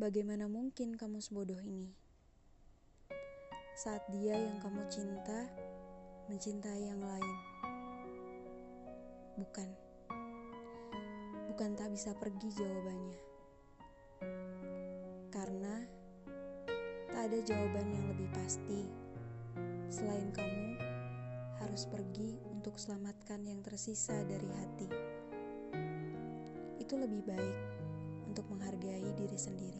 Bagaimana mungkin kamu sebodoh ini? Saat dia yang kamu cinta mencintai yang lain. Bukan. Bukan tak bisa pergi jawabannya. Karena tak ada jawaban yang lebih pasti selain kamu harus pergi untuk selamatkan yang tersisa dari hati. Itu lebih baik untuk menghargai diri sendiri.